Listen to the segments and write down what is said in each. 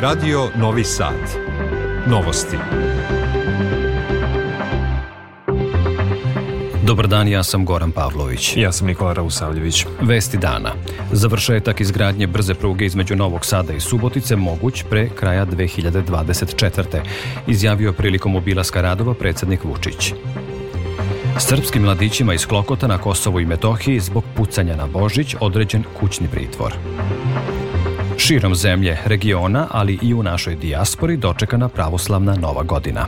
Radio Novi Sad. Novosti. Dobar dan, ja sam Goran Pavlović. Ja sam Nikola Rausavljević. Vesti dana. Završetak izgradnje brze pruge između Novog Sada i Subotice moguć pre kraja 2024. Izjavio prilikom obilaska radova predsednik Vučić. Srpskim mladićima iz Klokota na Kosovu i Metohiji zbog pucanja na Božić određen kućni pritvor. Širom zemlje, regiona, ali i u našoj dijaspori dočekana pravoslavna Nova godina.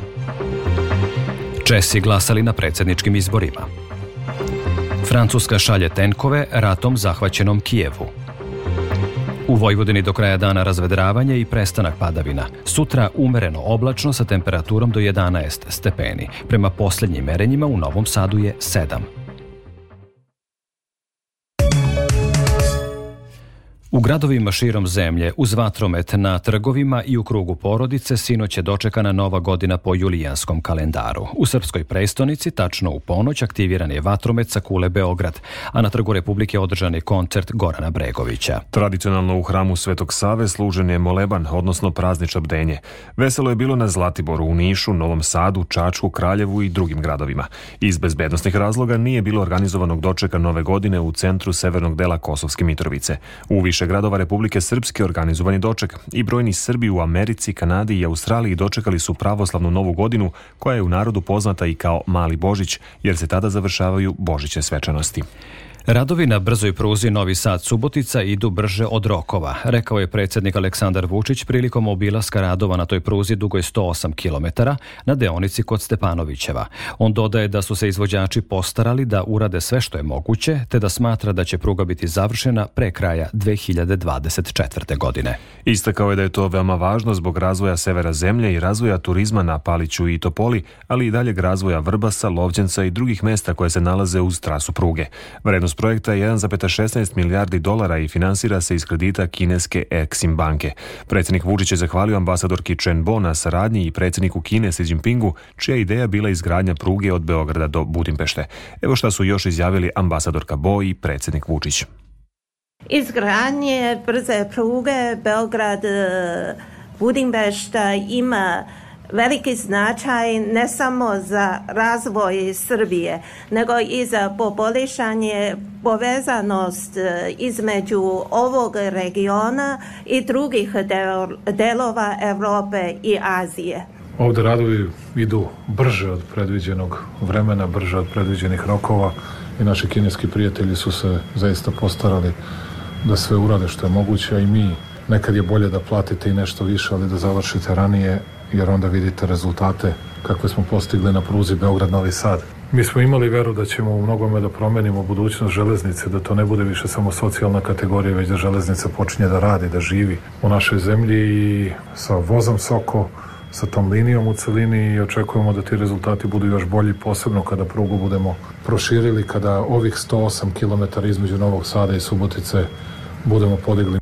Česi glasali na predsedničkim izborima. Francuska šalje tenkove ratom zahvaćenom Kijevu. U Vojvodini do kraja dana razvedravanje i prestanak padavina. Sutra umereno oblačno sa temperaturom do 11 stepeni. Prema poslednjim merenjima u Novom Sadu je 7. U gradovima širom zemlje, uz vatromet na trgovima i u krugu porodice, sinoć je dočekana nova godina po julijanskom kalendaru. U srpskoj prestonici, tačno u ponoć, aktiviran je vatromet sa kule Beograd, a na trgu Republike održan je koncert Gorana Bregovića. Tradicionalno u hramu Svetog Save služen je moleban, odnosno praznično bdenje. Veselo je bilo na Zlatiboru, u Nišu, Novom Sadu, Čačku, Kraljevu i drugim gradovima. Iz bezbednostnih razloga nije bilo organizovanog dočeka nove godine u centru severnog dela Kosovske Mitrovice. U više više gradova Republike Srpske organizovan je doček i brojni Srbi u Americi, Kanadi i Australiji dočekali su pravoslavnu novu godinu koja je u narodu poznata i kao Mali Božić jer se tada završavaju božićne svečanosti. Radovi na brzoj pruzi Novi Sad-Subotica idu brže od rokova, rekao je predsednik Aleksandar Vučić prilikom obilaska radova na toj pruzi dugoj 108 km na deonici kod Stepanovićeva. On dodaje da su se izvođači postarali da urade sve što je moguće, te da smatra da će pruga biti završena pre kraja 2024. godine. Istakao je da je to veoma važno zbog razvoja severa zemlje i razvoja turizma na Paliću i Topoli, ali i daljeg razvoja Vrbasa, Lovđenca i drugih mesta koje se nalaze uz trasu pruge. Vrednost Vrijednost projekta je 1,16 milijardi dolara i finansira se iz kredita kineske Exim banke. Predsjednik Vučić je zahvalio ambasadorki Chen Bo na saradnji i predsjedniku Kine Xi Jinpingu, čija ideja bila izgradnja pruge od Beograda do Budimpešte. Evo šta su još izjavili ambasadorka Bo i predsjednik Vučić. Izgradnje brze pruge Beograd eh, Budimpešta ima veliki značaj ne samo za razvoj Srbije, nego i za poboljšanje povezanost e, između ovog regiona i drugih delova Evrope i Azije. Ovde radovi idu brže od predviđenog vremena, brže od predviđenih rokova i naši kineski prijatelji su se zaista postarali da sve urade što je moguće, a i mi nekad je bolje da platite i nešto više, ali da završite ranije, jer onda vidite rezultate kakve smo postigli na pruzi Beograd-Novi Sad. Mi smo imali veru da ćemo u mnogome da promenimo budućnost železnice, da to ne bude više samo socijalna kategorija, već da železnica počinje da radi, da živi u našoj zemlji i sa vozom Soko, sa tom linijom u celini i očekujemo da ti rezultati budu još bolji, posebno kada prugu budemo proširili, kada ovih 108 km između Novog Sada i Subotice budemo podigli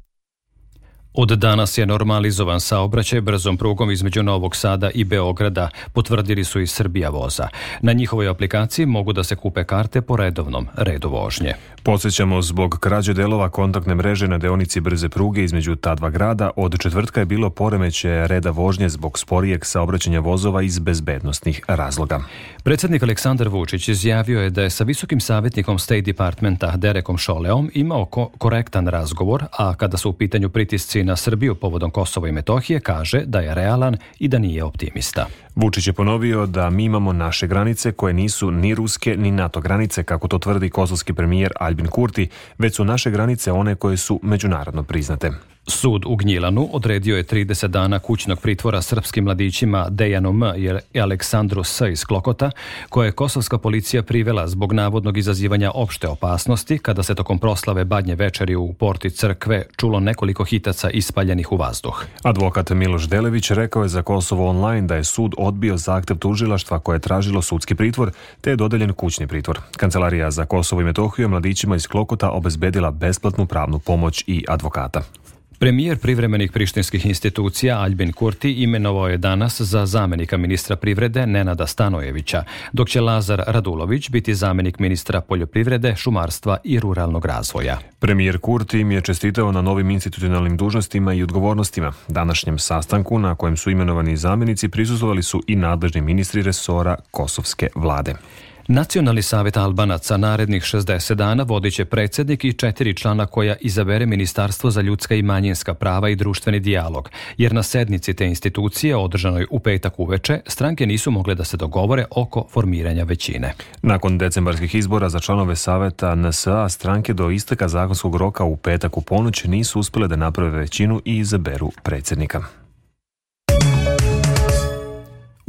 Od danas je normalizovan saobraćaj brzom prugom između Novog Sada i Beograda, potvrdili su i Srbija voza. Na njihovoj aplikaciji mogu da se kupe karte po redovnom redu vožnje. Podsećamo, zbog krađe delova kontaktne mreže na deonici brze pruge između ta dva grada, od četvrtka je bilo poremeće reda vožnje zbog sporijeg saobraćanja vozova iz bezbednostnih razloga. Predsednik Aleksandar Vučić izjavio je da je sa visokim savjetnikom State Departmenta Derekom Šoleom imao ko korektan razgovor, a kada su u pitanju pritisci misleći na Srbiju povodom Kosova i Metohije, kaže da je realan i da nije optimista. Vučić je ponovio da mi imamo naše granice koje nisu ni ruske ni NATO granice, kako to tvrdi kosovski premijer Albin Kurti, već su naše granice one koje su međunarodno priznate. Sud u Gnjilanu odredio je 30 dana kućnog pritvora srpskim mladićima Dejanu M. i Aleksandru S. iz Klokota, koje je kosovska policija privela zbog navodnog izazivanja opšte opasnosti kada se tokom proslave badnje večeri u porti crkve čulo nekoliko hitaca ispaljenih u vazduh. Advokat Miloš Delević rekao je za Kosovo online da je sud odbio zahtev tužilaštva koje je tražilo sudski pritvor, te je dodeljen kućni pritvor. Kancelarija za Kosovo i Metohiju je mladićima iz Klokota obezbedila besplatnu pravnu pomoć i advokata. Premijer privremenih prištinskih institucija Albin Kurti imenovao je danas za zamenika ministra privrede Nenada Stanojevića, dok će Lazar Radulović biti zamenik ministra poljoprivrede, šumarstva i ruralnog razvoja. Premijer Kurti im je čestitao na novim institucionalnim dužnostima i odgovornostima. Današnjem sastanku na kojem su imenovani zamenici prisustvovali su i nadležni ministri resora kosovske vlade. Nacionalni savet Albanaca narednih 60 dana vodiće predsednik i četiri člana koja izabere Ministarstvo za ljudska i manjinska prava i društveni dijalog, jer na sednici te institucije održanoj u petak uveče stranke nisu mogle da se dogovore oko formiranja većine. Nakon decembarskih izbora za članove saveta NSA stranke do isteka zakonskog roka u petak u ponoć nisu uspele da naprave većinu i izaberu predsednika.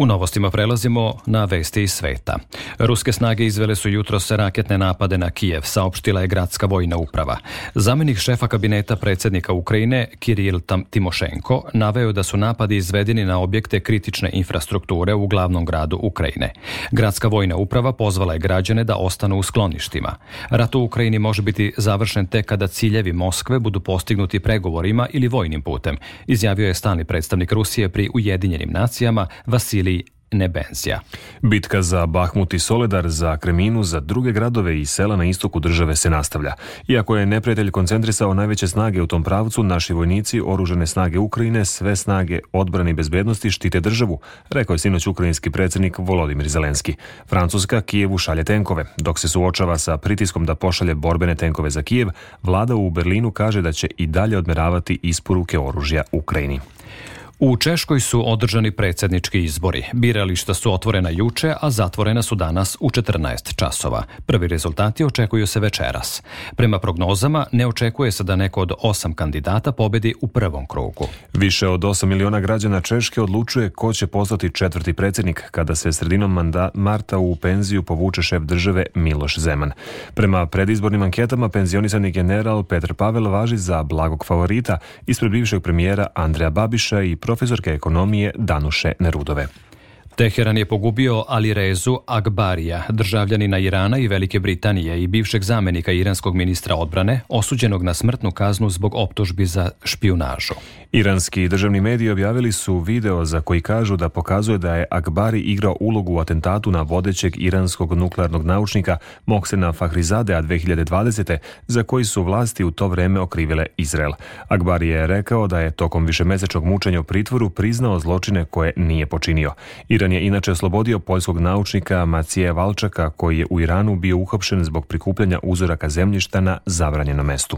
U novostima prelazimo na vesti iz sveta. Ruske snage izvele su jutro se raketne napade na Kijev, saopštila je gradska vojna uprava. Zamenik šefa kabineta predsednika Ukrajine, Kiril Timošenko, naveo da su napadi izvedeni na objekte kritične infrastrukture u glavnom gradu Ukrajine. Gradska vojna uprava pozvala je građane da ostanu u skloništima. Rat u Ukrajini može biti završen tek kada ciljevi Moskve budu postignuti pregovorima ili vojnim putem, izjavio je stani predstavnik Rusije pri Ujedinjenim nacijama Vasilij ili Nebenzija. Bitka za Bahmut i Soledar, za Kreminu, za druge gradove i sela na istoku države se nastavlja. Iako je neprijatelj koncentrisao najveće snage u tom pravcu, naši vojnici, oružene snage Ukrajine, sve snage odbrane i bezbednosti štite državu, rekao je sinoć ukrajinski predsednik Volodimir Zelenski. Francuska Kijevu šalje tenkove. Dok se suočava sa pritiskom da pošalje borbene tenkove za Kijev, vlada u Berlinu kaže da će i dalje odmeravati isporuke oružja Ukrajini. U Češkoj su održani predsednički izbori. Birališta su otvorena juče, a zatvorena su danas u 14 časova. Prvi rezultati očekuju se večeras. Prema prognozama, ne očekuje se da neko od osam kandidata pobedi u prvom krugu. Više od 8 miliona građana Češke odlučuje ko će postati četvrti predsednik kada se sredinom manda marta u penziju povuče šef države Miloš Zeman. Prema predizbornim anketama, penzionisani general Petar Pavel važi za blagog favorita ispred bivšeg premijera Andreja Babiša i profesorke ekonomije Danuše Nerudove. Teheran je pogubio Ali Rezu Akbarija, državljanina Irana i Velike Britanije i bivšeg zamenika iranskog ministra odbrane, osuđenog na smrtnu kaznu zbog optužbi za špionažu. Iranski državni mediji objavili su video za koji kažu da pokazuje da je Akbari igrao ulogu u atentatu na vodećeg iranskog nuklearnog naučnika Moksena Fahrizadea 2020. za koji su vlasti u to vreme okrivile Izrael. Akbari je rekao da je tokom višemesečnog mučenja u pritvoru priznao zločine koje nije počinio. Iran Vatikan je inače oslobodio poljskog naučnika Macije Valčaka koji je u Iranu bio uhapšen zbog prikupljanja uzoraka zemljišta na zabranjenom mestu.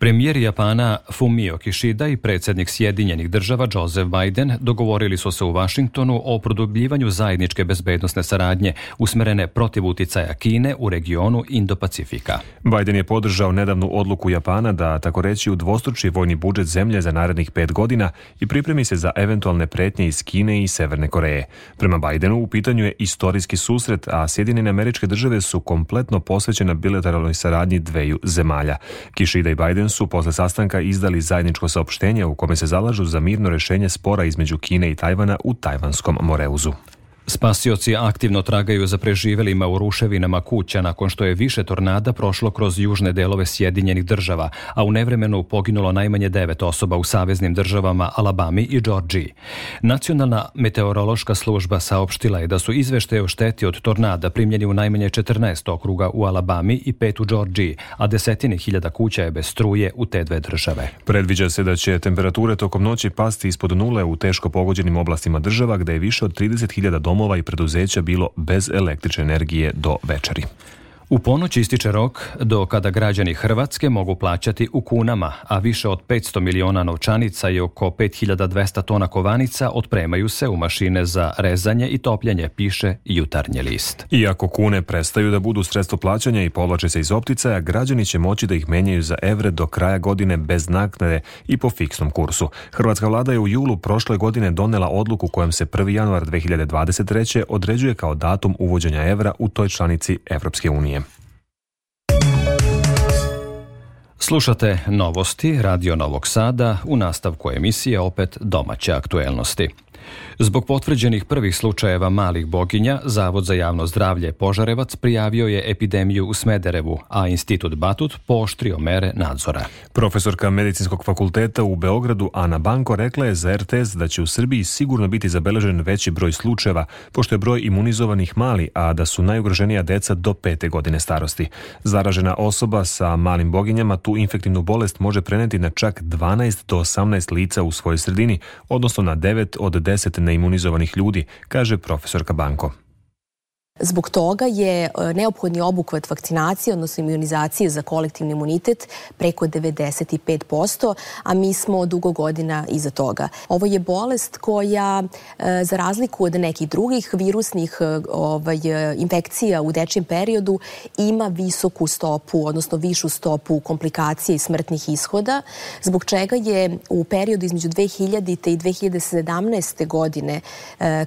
Premijer Japana Fumio Kishida i predsednik Sjedinjenih država Joseph Biden dogovorili su se u Vašingtonu o produbljivanju zajedničke bezbednostne saradnje usmerene protiv uticaja Kine u regionu Indo-Pacifika. Biden je podržao nedavnu odluku Japana da, tako reći, dvostruči vojni budžet zemlje za narednih pet godina i pripremi se za eventualne pretnje iz Kine i Severne Koreje. Prema Bidenu u pitanju je istorijski susret, a Sjedinjene američke države su kompletno posvećena bilateralnoj saradnji dveju zemalja. Kishida i Biden su posle sastanka izdali zajedničko saopštenje u kome se zalažu za mirno rešenje spora između Kine i Tajvana u Tajvanskom Moreuzu. Spasioci aktivno tragaju za preživelima u ruševinama kuća nakon što je više tornada prošlo kroz južne delove Sjedinjenih država, a u nevremenu poginulo najmanje devet osoba u saveznim državama Alabami i Georgiji. Nacionalna meteorološka služba saopštila je da su izveštaje o šteti od tornada primljeni u najmanje 14 okruga u Alabami i pet u Georgiji, a desetine hiljada kuća je bez struje u te dve države. Predviđa se da će temperature tokom noći pasti ispod nule u teško pogođenim oblastima država gde je više od 30.000 domova domova i preduzeća bilo bez električne energije do večeri. U ponoć ističe rok do kada građani Hrvatske mogu plaćati u kunama, a više od 500 miliona novčanica i oko 5200 tona kovanica otpremaju se u mašine za rezanje i topljenje, piše Jutarnji list. Iako kune prestaju da budu sredstvo plaćanja i povlače se iz opticaja, građani će moći da ih menjaju za evre do kraja godine bez naknade i po fiksnom kursu. Hrvatska vlada je u julu prošle godine donela odluku kojom se 1. januar 2023. određuje kao datum uvođenja evra u toj članici Evropske unije. Slušate novosti Radio Novog Sada u nastavku emisije opet domaće aktuelnosti. Zbog potvrđenih prvih slučajeva malih boginja, Zavod za javno zdravlje Požarevac prijavio je epidemiju u Smederevu, a Institut Batut pooštrio mere nadzora. Profesorka Medicinskog fakulteta u Beogradu Ana Banko rekla je za RTS da će u Srbiji sigurno biti zabeležen veći broj slučajeva, pošto je broj imunizovanih mali, a da su najugroženija deca do pete godine starosti. Zaražena osoba sa malim boginjama tu infektivnu bolest može preneti na čak 12 do 18 lica u svojoj sredini, odnosno na 9 od 10 neimunizovanih ljudi, kaže profesor Banko. Zbog toga je e, neophodni obukvat vakcinacije, odnosno imunizacije za kolektivni imunitet preko 95%, a mi smo dugo godina iza toga. Ovo je bolest koja, e, za razliku od nekih drugih virusnih e, ovaj, infekcija u dečjem periodu, ima visoku stopu, odnosno višu stopu komplikacije i smrtnih ishoda, zbog čega je u periodu između 2000. i 2017. godine,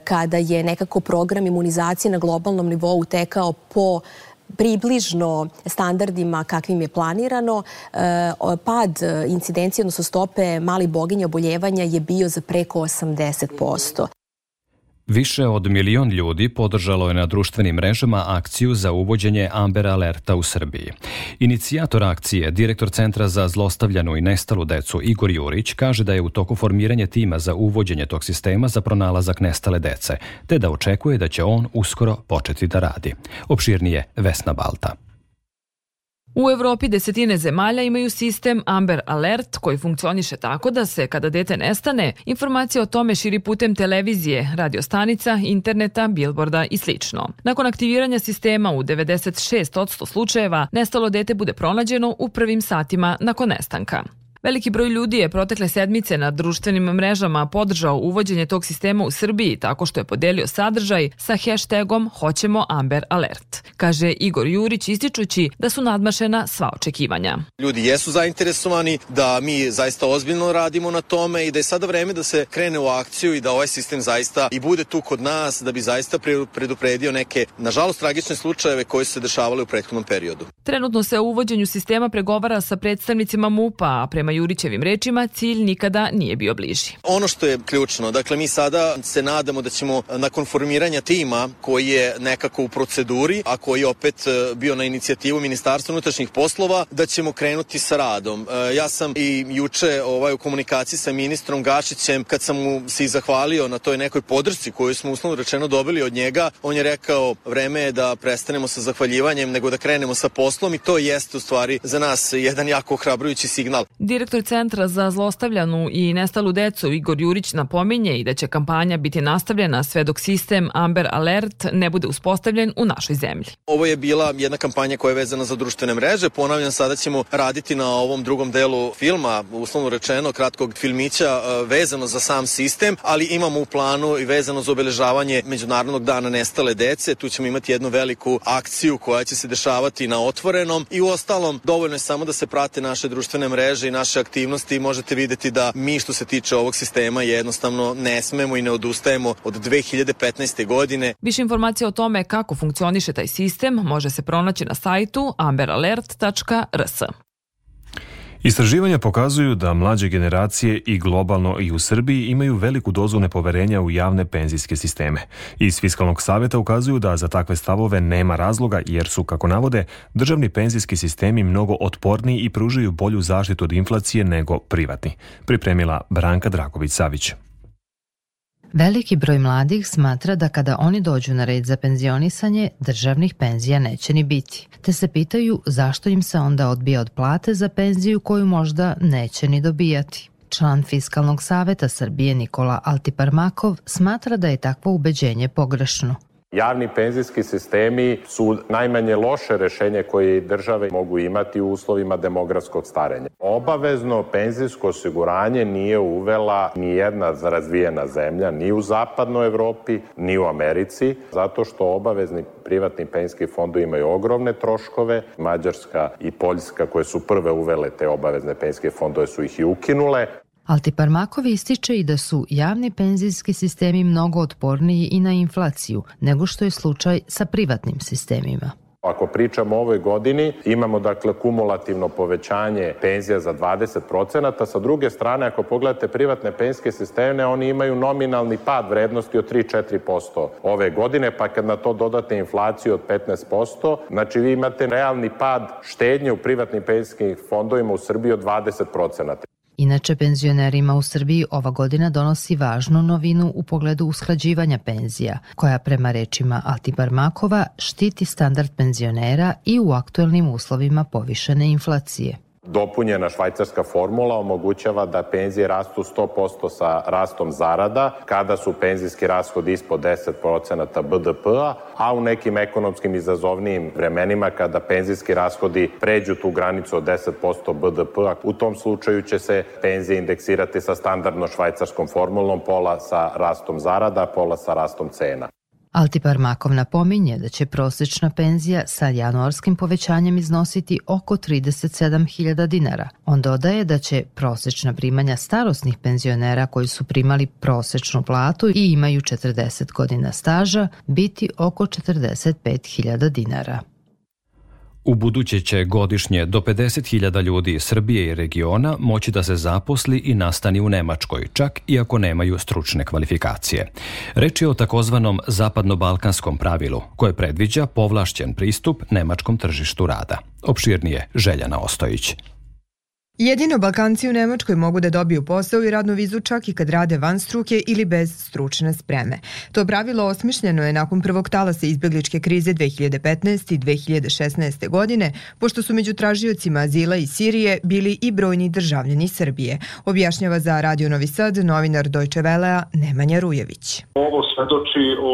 kada je nekako program imunizacije na globalnom lokalnom nivou tekao po približno standardima kakvim je planirano. E, pad e, incidencije, odnosno stope mali boginja oboljevanja je bio za preko 80%. Više od milion ljudi podržalo je na društvenim mrežama akciju za uvođenje Amber Alerta u Srbiji. Inicijator akcije, direktor Centra za zlostavljanu i nestalu decu Igor Jurić, kaže da je u toku formiranje tima za uvođenje tog sistema za pronalazak nestale dece, te da očekuje da će on uskoro početi da radi. Opširnije Vesna Balta. U Evropi desetine zemalja imaju sistem Amber Alert koji funkcioniše tako da se kada dete nestane, informacija o tome širi putem televizije, radiostanica, interneta, bilborda i sl. Nakon aktiviranja sistema u 96% slučajeva nestalo dete bude pronađeno u prvim satima nakon nestanka. Veliki broj ljudi je protekle sedmice na društvenim mrežama podržao uvođenje tog sistema u Srbiji tako što je podelio sadržaj sa hashtagom Hoćemo Amber Alert, kaže Igor Jurić ističući da su nadmašena sva očekivanja. Ljudi jesu zainteresovani da mi zaista ozbiljno radimo na tome i da je sada vreme da se krene u akciju i da ovaj sistem zaista i bude tu kod nas da bi zaista predupredio neke, nažalost, tragične slučajeve koje su se dešavale u prethodnom periodu. Trenutno se o uvođenju sistema pregovara sa predstavnicima MUPA, a prema Jurićevim rečima, cilj nikada nije bio bliži. Ono što je ključno, dakle mi sada se nadamo da ćemo e, nakon formiranja tima koji je nekako u proceduri, a koji je opet e, bio na inicijativu Ministarstva unutrašnjih poslova, da ćemo krenuti sa radom. E, ja sam i juče ovaj, u komunikaciji sa ministrom Gašićem, kad sam mu se i zahvalio na toj nekoj podršci koju smo uslovno rečeno dobili od njega, on je rekao vreme je da prestanemo sa zahvaljivanjem, nego da krenemo sa poslom i to jeste u stvari za nas jedan jako ohrabrujući signal. Direktor Direktor Centra za zlostavljanu i nestalu decu Igor Jurić napominje i da će kampanja biti nastavljena sve dok sistem Amber Alert ne bude uspostavljen u našoj zemlji. Ovo je bila jedna kampanja koja je vezana za društvene mreže. Ponavljam, sada ćemo raditi na ovom drugom delu filma, uslovno rečeno, kratkog filmića e, vezano za sam sistem, ali imamo u planu i vezano za obeležavanje Međunarodnog dana nestale dece. Tu ćemo imati jednu veliku akciju koja će se dešavati na otvorenom i u ostalom dovoljno je samo da se prate naše društvene mreže i naše naše aktivnosti možete videti da mi što se tiče ovog sistema jednostavno ne smemo i ne odustajemo od 2015. godine. Više informacije o tome kako funkcioniše taj sistem može se pronaći na sajtu amberalert.rs. Istraživanja pokazuju da mlađe generacije i globalno i u Srbiji imaju veliku dozu nepoverenja u javne penzijske sisteme. Iz Fiskalnog saveta ukazuju da za takve stavove nema razloga jer su, kako navode, državni penzijski sistemi mnogo otporniji i pružaju bolju zaštitu od inflacije nego privatni, pripremila Branka Draković-Savić. Veliki broj mladih smatra da kada oni dođu na red za penzionisanje, državnih penzija neće ni biti, te se pitaju zašto im se onda odbija od plate za penziju koju možda neće ni dobijati. Član Fiskalnog saveta Srbije Nikola Altiparmakov smatra da je takvo ubeđenje pogrešno. Javni penzijski sistemi su najmanje loše rešenje koje države mogu imati u uslovima demografskog starenja. Obavezno penzijsko osiguranje nije uvela ni jedna razvijena zemlja, ni u zapadnoj Evropi, ni u Americi, zato što obavezni privatni penzijski fondu imaju ogromne troškove. Mađarska i Poljska koje su prve uvele te obavezne penzijske fondove su ih i ukinule. Altiparmakov ističe i da su javni penzijski sistemi mnogo otporniji i na inflaciju nego što je slučaj sa privatnim sistemima. Ako pričamo o ovoj godini, imamo dakle kumulativno povećanje penzija za 20%, sa druge strane ako pogledate privatne penzijske sisteme, oni imaju nominalni pad vrednosti od 3-4% ove godine, pa kad na to dodate inflaciju od 15%, znači vi imate realni pad štednje u privatnim penzijskim fondovima u Srbiji od 20%. Inače, penzionerima u Srbiji ova godina donosi važnu novinu u pogledu usklađivanja penzija, koja prema rečima Atibar Makova štiti standard penzionera i u aktuelnim uslovima povišene inflacije. Dopunjena švajcarska formula omogućava da penzije rastu 100% sa rastom zarada, kada su penzijski rashod ispod 10% BDP-a, a u nekim ekonomskim izazovnijim vremenima kada penzijski rashodi pređu tu granicu od 10% BDP-a, u tom slučaju će se penzije indeksirati sa standardno švajcarskom formulom, pola sa rastom zarada, pola sa rastom cena. Altipar Makov napominje da će prosečna penzija sa januarskim povećanjem iznositi oko 37.000 dinara. On dodaje da će prosečna primanja starosnih penzionera koji su primali prosečnu platu i imaju 40 godina staža biti oko 45.000 dinara. U buduće će godišnje do 50.000 ljudi iz Srbije i regiona moći da se zaposli i nastani u Nemačkoj, čak i ako nemaju stručne kvalifikacije. Reč je o takozvanom zapadno-balkanskom pravilu, koje predviđa povlašćen pristup nemačkom tržištu rada. Opširnije Željana Ostojić. Jedino Balkanci u Nemačkoj mogu da dobiju posao i radnu vizu čak i kad rade van struke ili bez stručne spreme. To pravilo osmišljeno je nakon prvog talasa izbjegličke krize 2015. i 2016. godine, pošto su među tražiocima azila iz Sirije bili i brojni državljani Srbije, objašnjava za Radio Novi Sad novinar Deutsche Velea Nemanja Rujević. Ovo svedoči o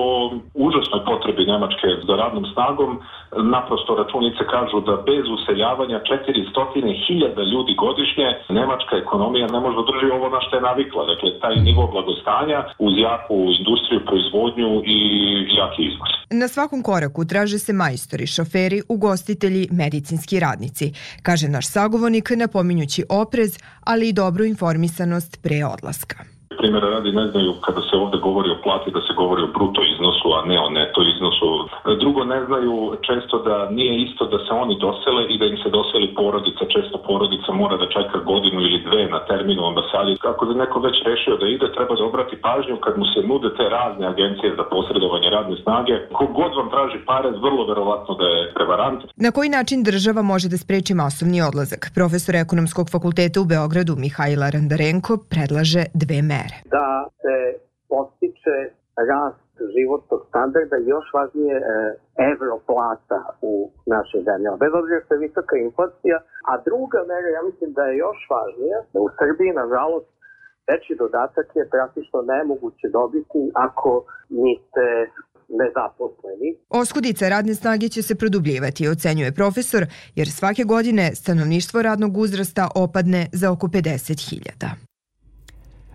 užasnoj potrebi Nemačke za radnom snagom Naprosto računice kažu da bez useljavanja 400.000 ljudi godišnje nemačka ekonomija ne može održi da ovo na što je navikla. Dakle, taj nivo blagostanja uz jaku industriju, proizvodnju i jaki izvoz. Na svakom koraku traže se majstori, šoferi, ugostitelji, medicinski radnici, kaže naš sagovornik napominjući oprez, ali i dobru informisanost pre odlaska primjera radi ne znaju kada se ovde govori o plati da se govori o bruto iznosu, a ne o neto iznosu. Drugo, ne znaju često da nije isto da se oni dosele i da im se doseli porodica. Često porodica mora da čeka godinu ili dve na terminu ambasadi. Kako bi neko već rešio da ide, treba da obrati pažnju kad mu se nude te razne agencije za posredovanje radne snage. Kogod vam traži pare, vrlo verovatno da je prevarant. Na koji način država može da spreči masovni odlazak? Profesor ekonomskog fakulteta u Beogradu Mihajla Randarenko predlaže dve mere mere? Da se postiče rast životnog standarda još važnije e, europlata u našoj zemlji. Bez obzira što je visoka inflacija, a druga mera, ja mislim da je još važnija, da u Srbiji, nažalost, veći dodatak je praktično nemoguće dobiti ako niste nezaposleni. Oskudica radne snage će se produbljivati, ocenjuje profesor, jer svake godine stanovništvo radnog uzrasta opadne za oko 50.000.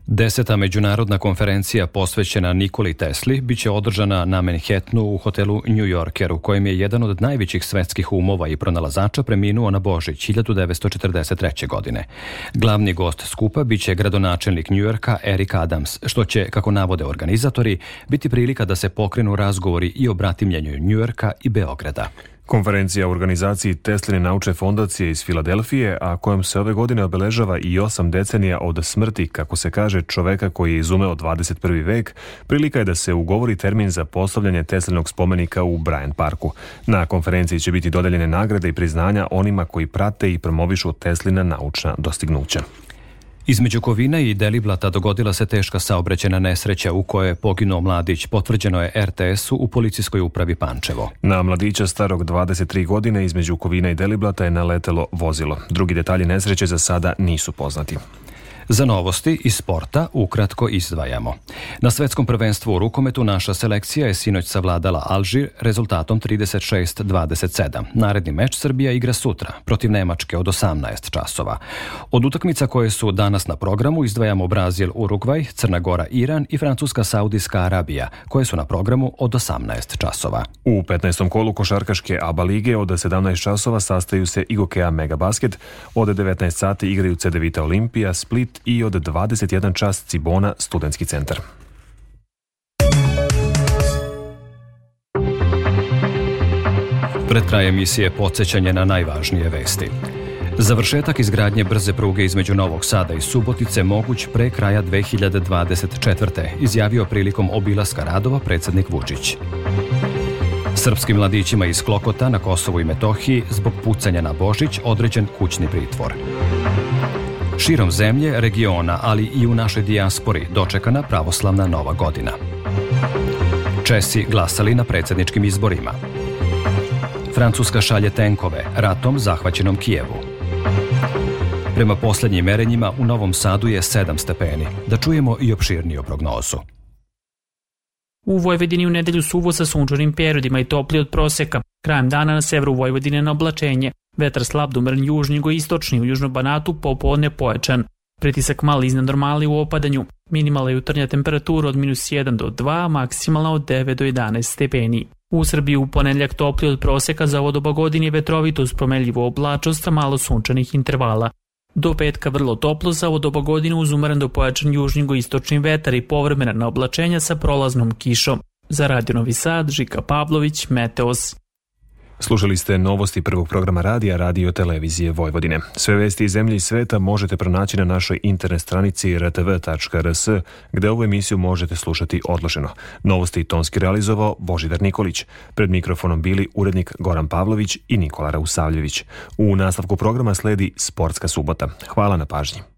Deseta međunarodna konferencija posvećena Nikoli Tesli biće održana na Manhattanu u hotelu New Yorker u kojem je jedan od najvećih svetskih umova i pronalazača preminuo na Božić 1943. godine. Glavni gost skupa biće gradonačelnik Njujorka Eric Adams, što će, kako navode organizatori, biti prilika da se pokrenu razgovori i o bratimljenju Njujorka i Beograda. Konferencija o organizaciji Tesline nauče fondacije iz Filadelfije, a kojom se ove godine obeležava i osam decenija od smrti, kako se kaže, čoveka koji je izumeo 21. vek, prilika je da se ugovori termin za postavljanje Teslinog spomenika u Bryant Parku. Na konferenciji će biti dodeljene nagrade i priznanja onima koji prate i promovišu Teslina naučna dostignuća. Između Kovina i Deliblata dogodila se teška saobraćena nesreća u kojoj je poginuo mladić, potvrđeno je RTS-u u policijskoj upravi Pančevo. Na mladića starog 23 godine između Kovina i Deliblata je naletelo vozilo. Drugi detalji nesreće za sada nisu poznati. Za novosti iz sporta ukratko izdvajamo. Na svetskom prvenstvu u rukometu naša selekcija je sinoć savladala Alžir rezultatom 36-27. Naredni meč Srbija igra sutra protiv Nemačke od 18 časova. Od utakmica koje su danas na programu izdvajamo Brazil, Urugvaj, Crna Gora, Iran i Francuska Saudijska Arabija koje su na programu od 18 časova. U 15. kolu košarkaške ABA lige od 17 časova sastaju se Igokea Megabasket, od 19 sati igraju CDVita Olimpija, Split, i od 21 čas Cibona studentski centar. Pred kraj emisije podsjećanje na najvažnije vesti. Završetak izgradnje brze pruge između Novog Sada i Subotice moguć pre kraja 2024. izjavio prilikom obilaska radova predsednik Vučić. Srpskim mladićima iz Klokota na Kosovu i Metohiji zbog pucanja na Božić određen kućni pritvor širom zemlje, regiona, ali i u našoj dijaspori dočekana pravoslavna Nova godina. Česi glasali na predsedničkim izborima. Francuska šalje tenkove ratom zahvaćenom Kijevu. Prema poslednjim merenjima u Novom Sadu je 7 stepeni. Da čujemo i opširniju prognozu. U Vojvodini u nedelju suvo sa sunčanim periodima i topli od proseka. Krajem dana na severu Vojvodine na oblačenje. Vetar slab do umeren južnjugoistočni, u južnom banatu popodne pojačan. Pritisak mali iznad normali u opadanju, minimalna jutarnja temperatura od minus 1 do 2, maksimalna od 9 do 11 stepeni. U Srbiji u ponedljak topli od proseka za ovo doba godine vetrovito uz promenljivu oblačnost, malo sunčanih intervala. Do petka vrlo toplo za ovo doba godine uz umeren do pojačan južnjugoistočni vetar i povremena na oblačenja sa prolaznom kišom. Za Radio Novi Sad, Žika Pavlović, Meteos. Slušali ste novosti prvog programa radija Radio Televizije Vojvodine. Sve vesti iz zemlje i sveta možete pronaći na našoj internet stranici rtv.rs, gde ovu emisiju možete slušati odloženo. Novosti i tonski realizovao Božidar Nikolić. Pred mikrofonom bili urednik Goran Pavlović i Nikola Rausavljević. U nastavku programa sledi Sportska subota. Hvala na pažnji.